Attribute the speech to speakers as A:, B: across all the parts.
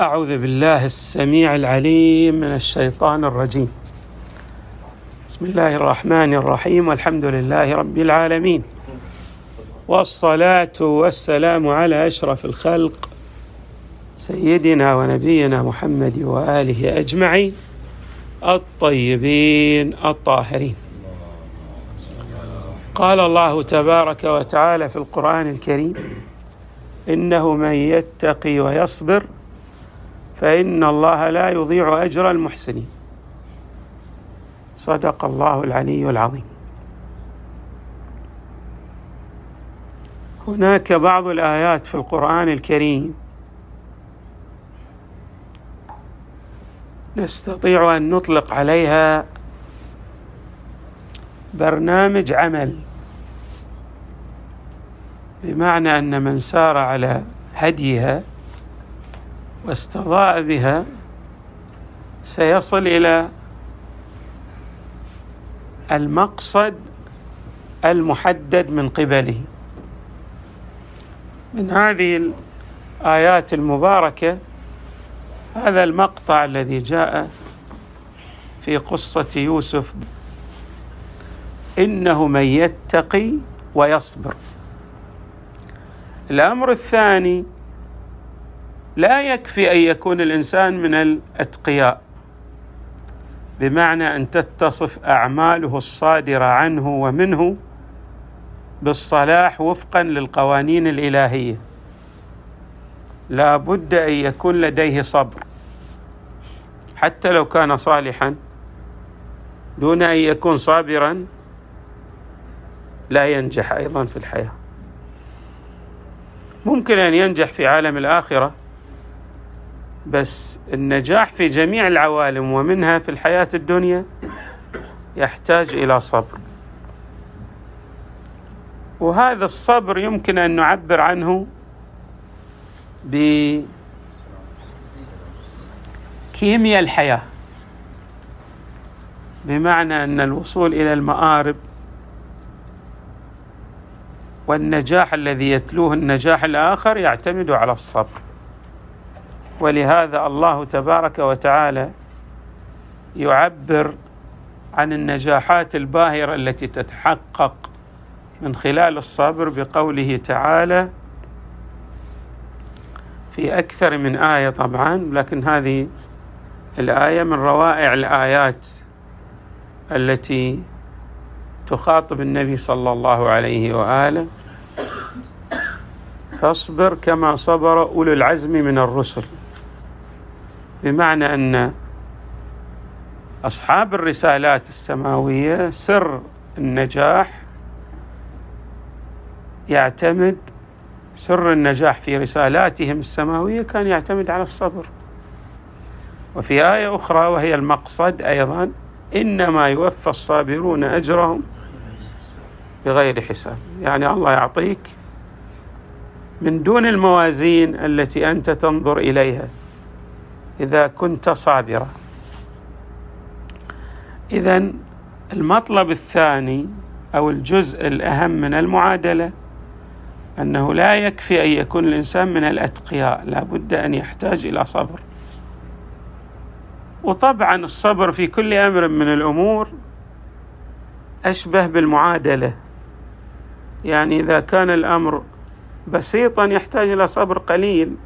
A: أعوذ بالله السميع العليم من الشيطان الرجيم. بسم الله الرحمن الرحيم والحمد لله رب العالمين والصلاة والسلام على أشرف الخلق سيدنا ونبينا محمد وآله أجمعين الطيبين الطاهرين. قال الله تبارك وتعالى في القرآن الكريم إنه من يتقي ويصبر فإن الله لا يضيع أجر المحسنين. صدق الله العلي العظيم. هناك بعض الآيات في القرآن الكريم. نستطيع أن نطلق عليها برنامج عمل. بمعنى أن من سار على هديها واستضاء بها سيصل إلى المقصد المحدد من قبله. من هذه الآيات المباركة هذا المقطع الذي جاء في قصة يوسف إنه من يتقي ويصبر. الأمر الثاني لا يكفي أن يكون الإنسان من الأتقياء بمعنى أن تتصف أعماله الصادرة عنه ومنه بالصلاح وفقا للقوانين الإلهية. لا بد أن يكون لديه صبر حتى لو كان صالحا دون أن يكون صابرا لا ينجح أيضا في الحياة. ممكن أن ينجح في عالم الآخرة بس النجاح في جميع العوالم ومنها في الحياة الدنيا يحتاج إلى صبر. وهذا الصبر يمكن أن نعبر عنه بكيمياء الحياة بمعنى أن الوصول إلى المآرب والنجاح الذي يتلوه النجاح الآخر يعتمد على الصبر. ولهذا الله تبارك وتعالى يعبر عن النجاحات الباهرة التي تتحقق من خلال الصبر بقوله تعالى في أكثر من آية طبعا لكن هذه الآية من روائع الآيات التي تخاطب النبي صلى الله عليه وآله. فاصبر كما صبر أولو العزم من الرسل. بمعنى أن أصحاب الرسالات السماوية سر النجاح يعتمد سر النجاح في رسالاتهم السماوية كان يعتمد على الصبر. وفي آية أخرى وهي المقصد أيضا إنما يوفى الصابرون أجرهم بغير حساب. يعني الله يعطيك من دون الموازين التي أنت تنظر إليها. إذا كنت صابرا. اذا المطلب الثاني أو الجزء الأهم من المعادلة أنه لا يكفي أن يكون الإنسان من الأتقياء لا بد أن يحتاج إلى صبر. وطبعا الصبر في كل أمر من الأمور أشبه بالمعادلة. يعني إذا كان الأمر بسيطا يحتاج إلى صبر قليل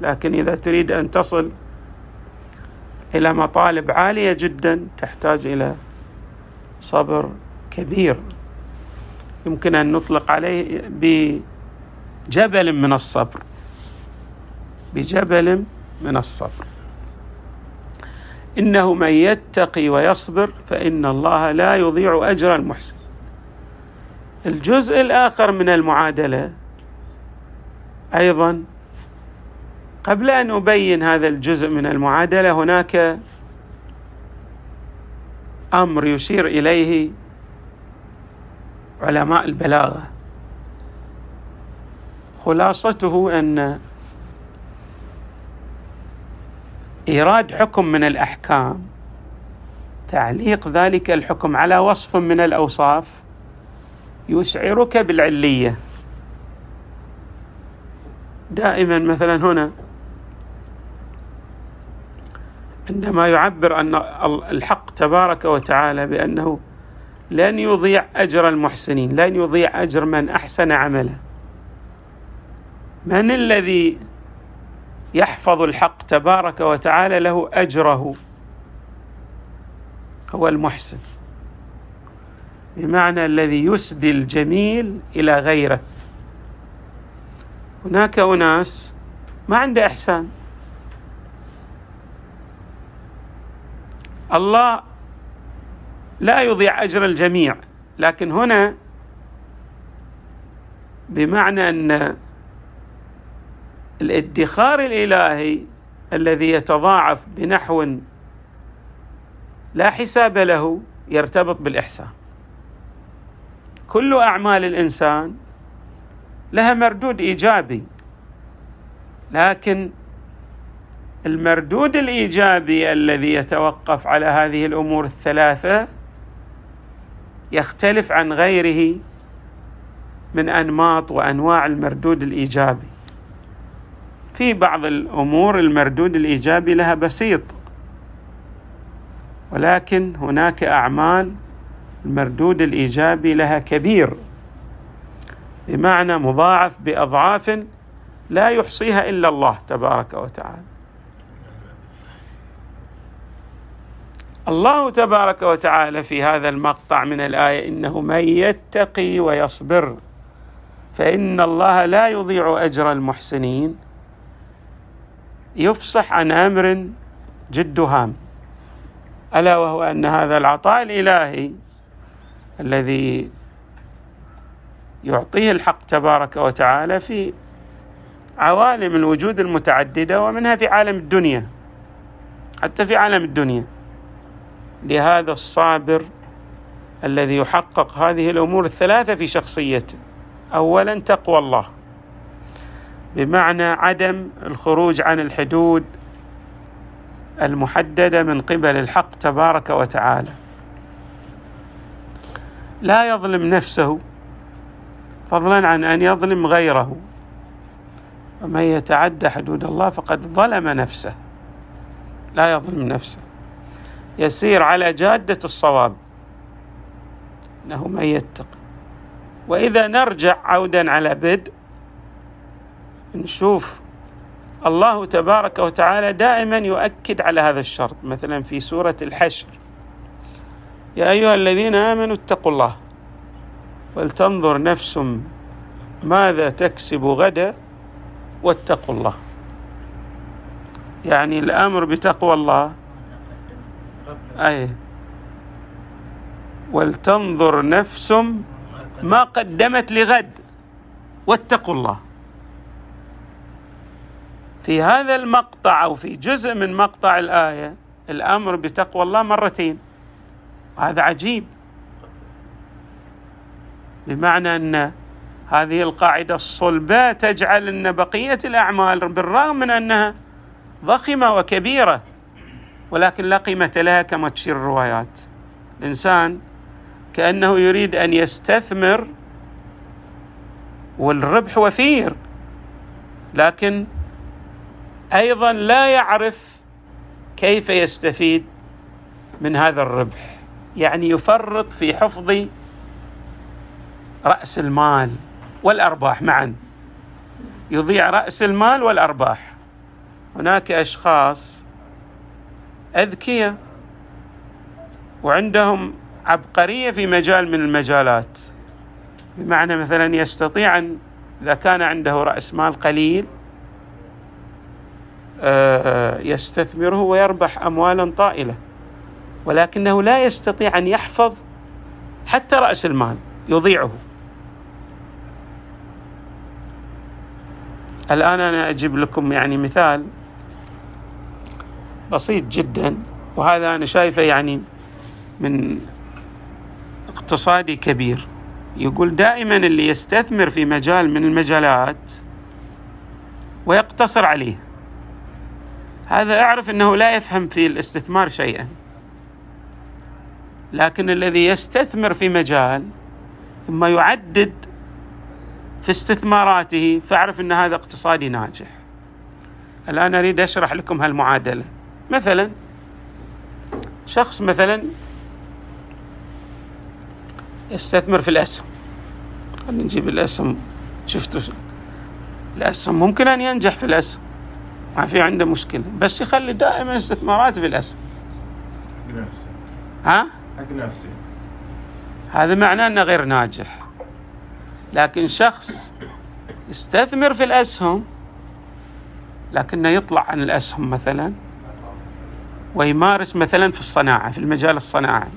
A: لكن إذا تريد أن تصل إلى مطالب عالية جدا تحتاج إلى صبر كبير. يمكن أن نطلق عليه بجبل من الصبر بجبل من الصبر. إنه من يتقي ويصبر فإن الله لا يضيع أجر المحسن. الجزء الآخر من المعادلة أيضا قبل أن أبين هذا الجزء من المعادلة هناك أمر يشير إليه علماء البلاغة. خلاصته أن إيراد حكم من الأحكام تعليق ذلك الحكم على وصف من الأوصاف يشعرك بالعلية. دائما مثلا هنا عندما يعبر أن الحق تبارك وتعالى بأنه لن يضيع أجر المحسنين لن يضيع أجر من أحسن عملا من الذي يحفظ الحق تبارك وتعالى له أجره؟ هو المحسن. بمعنى الذي يسدي الجميل إلى غيره. هناك أناس ما عنده إحسان. الله لا يضيع أجر الجميع لكن هنا بمعنى أن الادخار الإلهي الذي يتضاعف بنحو لا حساب له يرتبط بالإحسان. كل أعمال الإنسان لها مردود إيجابي لكن المردود الإيجابي الذي يتوقف على هذه الأمور الثلاثة يختلف عن غيره من أنماط وأنواع المردود الإيجابي. في بعض الأمور المردود الإيجابي لها بسيط ولكن هناك أعمال المردود الإيجابي لها كبير بمعنى مضاعف بأضعاف لا يحصيها إلا الله تبارك وتعالى. الله تبارك وتعالى في هذا المقطع من الآية إنه من يتقي ويصبر فإن الله لا يضيع أجر المحسنين. يفصح عن أمر جد هام. ألا وهو أن هذا العطاء الإلهي الذي يعطيه الحق تبارك وتعالى في عوالم الوجود المتعددة ومنها في عالم الدنيا حتى في عالم الدنيا. لهذا الصابر الذي يحقق هذه الأمور الثلاثة في شخصيته. اولا تقوى الله بمعنى عدم الخروج عن الحدود المحددة من قبل الحق تبارك وتعالى. لا يظلم نفسه فضلا عن أن يظلم غيره. ومن يتعدى حدود الله فقد ظلم نفسه. لا يظلم نفسه. يسير على جادة الصواب إنه من يتق. وإذا نرجع عودا على بدء نشوف الله تبارك وتعالى دائما يؤكد على هذا الشرط. مثلا في سورة الحشر يا أيها الذين آمنوا اتقوا الله ولتنظر نفس ماذا تكسب غدا واتقوا الله. يعني الأمر بتقوى الله أي. ولتنظر نفس ما قدمت لغد. واتقوا الله. في هذا المقطع أو في جزء من مقطع الآية الأمر بتقوى الله مرتين. وهذا عجيب. بمعنى أن هذه القاعدة الصلبة تجعل إن بقية الأعمال بالرغم من أنها ضخمة وكبيرة. ولكن لا قيمة لها كما تشير الروايات. الإنسان كأنه يريد أن يستثمر والربح وفير لكن أيضا لا يعرف كيف يستفيد من هذا الربح. يعني يفرط في حفظ رأس المال والأرباح معا. يضيع رأس المال والأرباح. هناك أشخاص أذكياء وعندهم عبقرية في مجال من المجالات. بمعنى مثلا يستطيع أن إذا كان عنده رأس مال قليل آه، يستثمره ويربح اموالا طائلة. ولكنه لا يستطيع أن يحفظ حتى رأس المال يضيعه. الآن أنا أجيب لكم يعني مثال. بسيط جدا وهذا أنا شايفه يعني من اقتصادي كبير. يقول دائما اللي يستثمر في مجال من المجالات ويقتصر عليه. هذا أعرف إنه لا يفهم في الاستثمار شيئا. لكن الذي يستثمر في مجال ثم يعدد في استثماراته فأعرف إن هذا اقتصادي ناجح. الآن أريد أشرح لكم هالمعادلة. مثلا شخص مثلا يستثمر في الأسهم. خلينا نجيب الأسهم. شفتوا؟ الأسهم ممكن أن ينجح في الأسهم. ما في عنده مشكلة. بس يخلي دائما استثمارات في الأسهم.
B: حق نفسي
A: ها؟
B: حق نفسي
A: هذا معناه أنه غير ناجح. لكن شخص يستثمر في الأسهم لكنه يطلع عن الأسهم مثلا ويمارس مثلا في الصناعة في المجال الصناعي.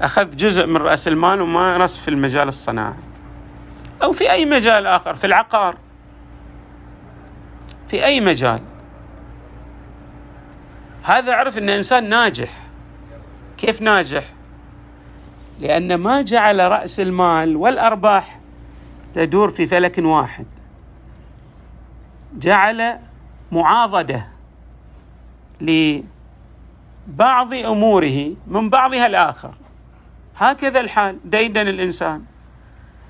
A: أخذ جزء من رأس المال ومارس في المجال الصناعي. أو في أي مجال آخر في العقار. في أي مجال. هذا عرف أنه إنسان ناجح. كيف ناجح؟ لأن ما جعل رأس المال والأرباح تدور في فلك واحد. جعل معاضدة. لبعض أموره من بعضها الآخر. هكذا الحال ديدن الإنسان.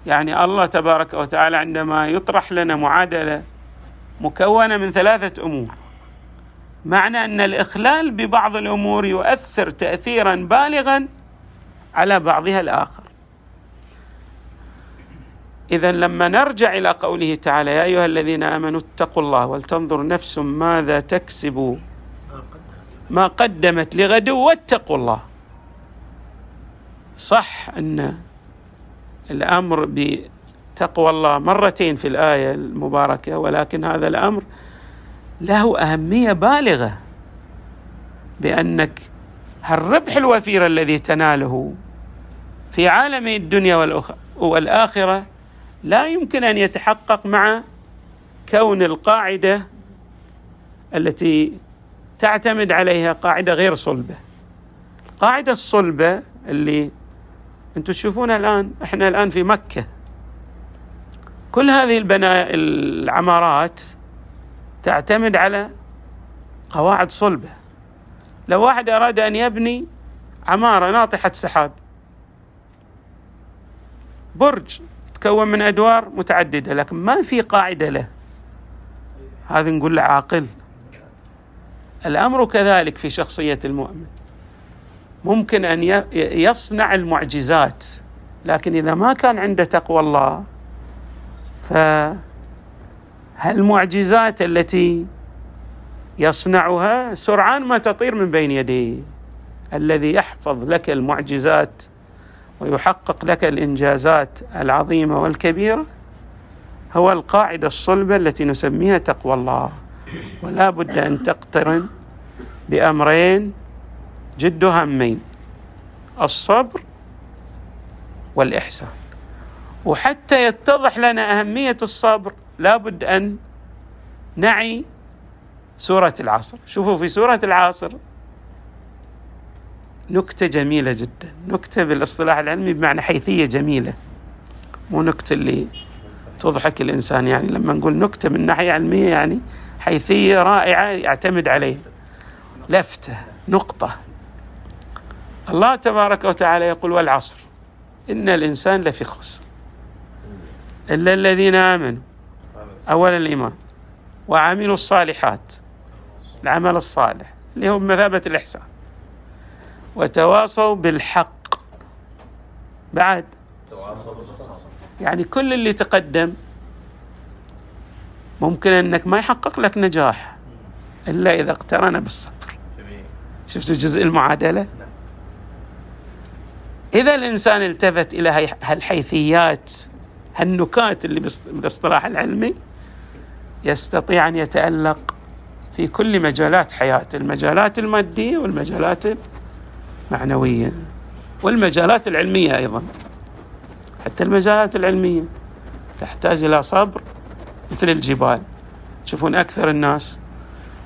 A: يعني الله تبارك وتعالى عندما يطرح لنا معادلة مكونة من ثلاثة أمور. معنى أن الإخلال ببعض الأمور يؤثر تاثيرا بالغا على بعضها الآخر. اذا لما نرجع إلى قوله تعالى يا أيها الذين آمنوا اتقوا الله ولتنظر نفس ماذا تكسب ما قدمت لغد واتقوا الله. صح أن الأمر بتقوى الله مرتين في الآية المباركة ولكن هذا الأمر له أهمية بالغة بأنك الربح الوفير الذي تناله في عالم الدنيا والآخرة لا يمكن أن يتحقق مع كون القاعدة التي تعتمد عليها قاعدة غير صلبة. القاعده الصلبة اللي أنتم تشوفونها الآن إحنا الآن في مكة. كل هذه البناء العمارات تعتمد على قواعد صلبة. لو واحد أراد أن يبني عمارة ناطحة سحاب برج يتكون من أدوار متعددة لكن ما في قاعدة له. هذا نقول له عاقل. الأمر كذلك في شخصية المؤمن. ممكن أن يصنع المعجزات لكن إذا ما كان عنده تقوى الله فهالمعجزات التي يصنعها سرعان ما تطير من بين يديه. الذي يحفظ لك المعجزات ويحقق لك الإنجازات العظيمة والكبيرة هو القاعدة الصلبة التي نسميها تقوى الله. ولا بد أن تقترن بأمرين جد هامين الصبر والإحسان. وحتى يتضح لنا أهمية الصبر لا بد أن نعي سورة العصر. شوفوا في سورة العصر نكتة جميلة جدا. نكتة بالإصطلاح العلمي بمعنى حيثية جميلة. مو نكتة اللي تضحك الإنسان يعني لما نقول نكتة من ناحية علمية يعني حيثية رائعة يعتمد عليها لفتة نقطة. الله تبارك وتعالى يقول والعصر إن الإنسان لفي خسر. إلا الذين آمنوا أولا الإيمان وعملوا الصالحات العمل الصالح اللي هو بمثابة الإحسان. وتواصوا بالحق. بعد. يعني كل اللي تقدم ممكن إنك ما يحقق لك نجاح إلا إذا اقترن بالصبر. شفتوا جزء المعادلة؟ إذا الإنسان التفت إلى هالحيثيات هالنكات اللي بالاصطلاح العلمي يستطيع أن يتألق في كل مجالات حياته المجالات المادية والمجالات معنوية والمجالات العلمية أيضا. حتى المجالات العلمية تحتاج إلى صبر مثل الجبال. تشوفون أكثر الناس.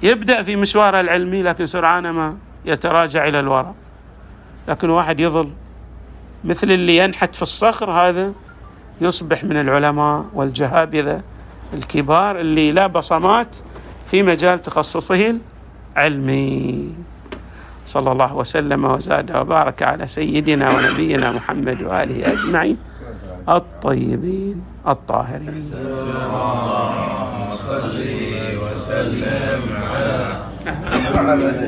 A: يبدأ في مشواره العلمي لكن سرعان ما يتراجع إلى الوراء لكن واحد يظل مثل اللي ينحت في الصخر هذا يصبح من العلماء والجهابذة الكبار اللي لا بصمات في مجال تخصصه العلمي. صلى الله وسلم وزاد وبارك على سيدنا ونبينا محمد وآله أجمعين. الطيبين الطاهرين. صل وسلم على محمد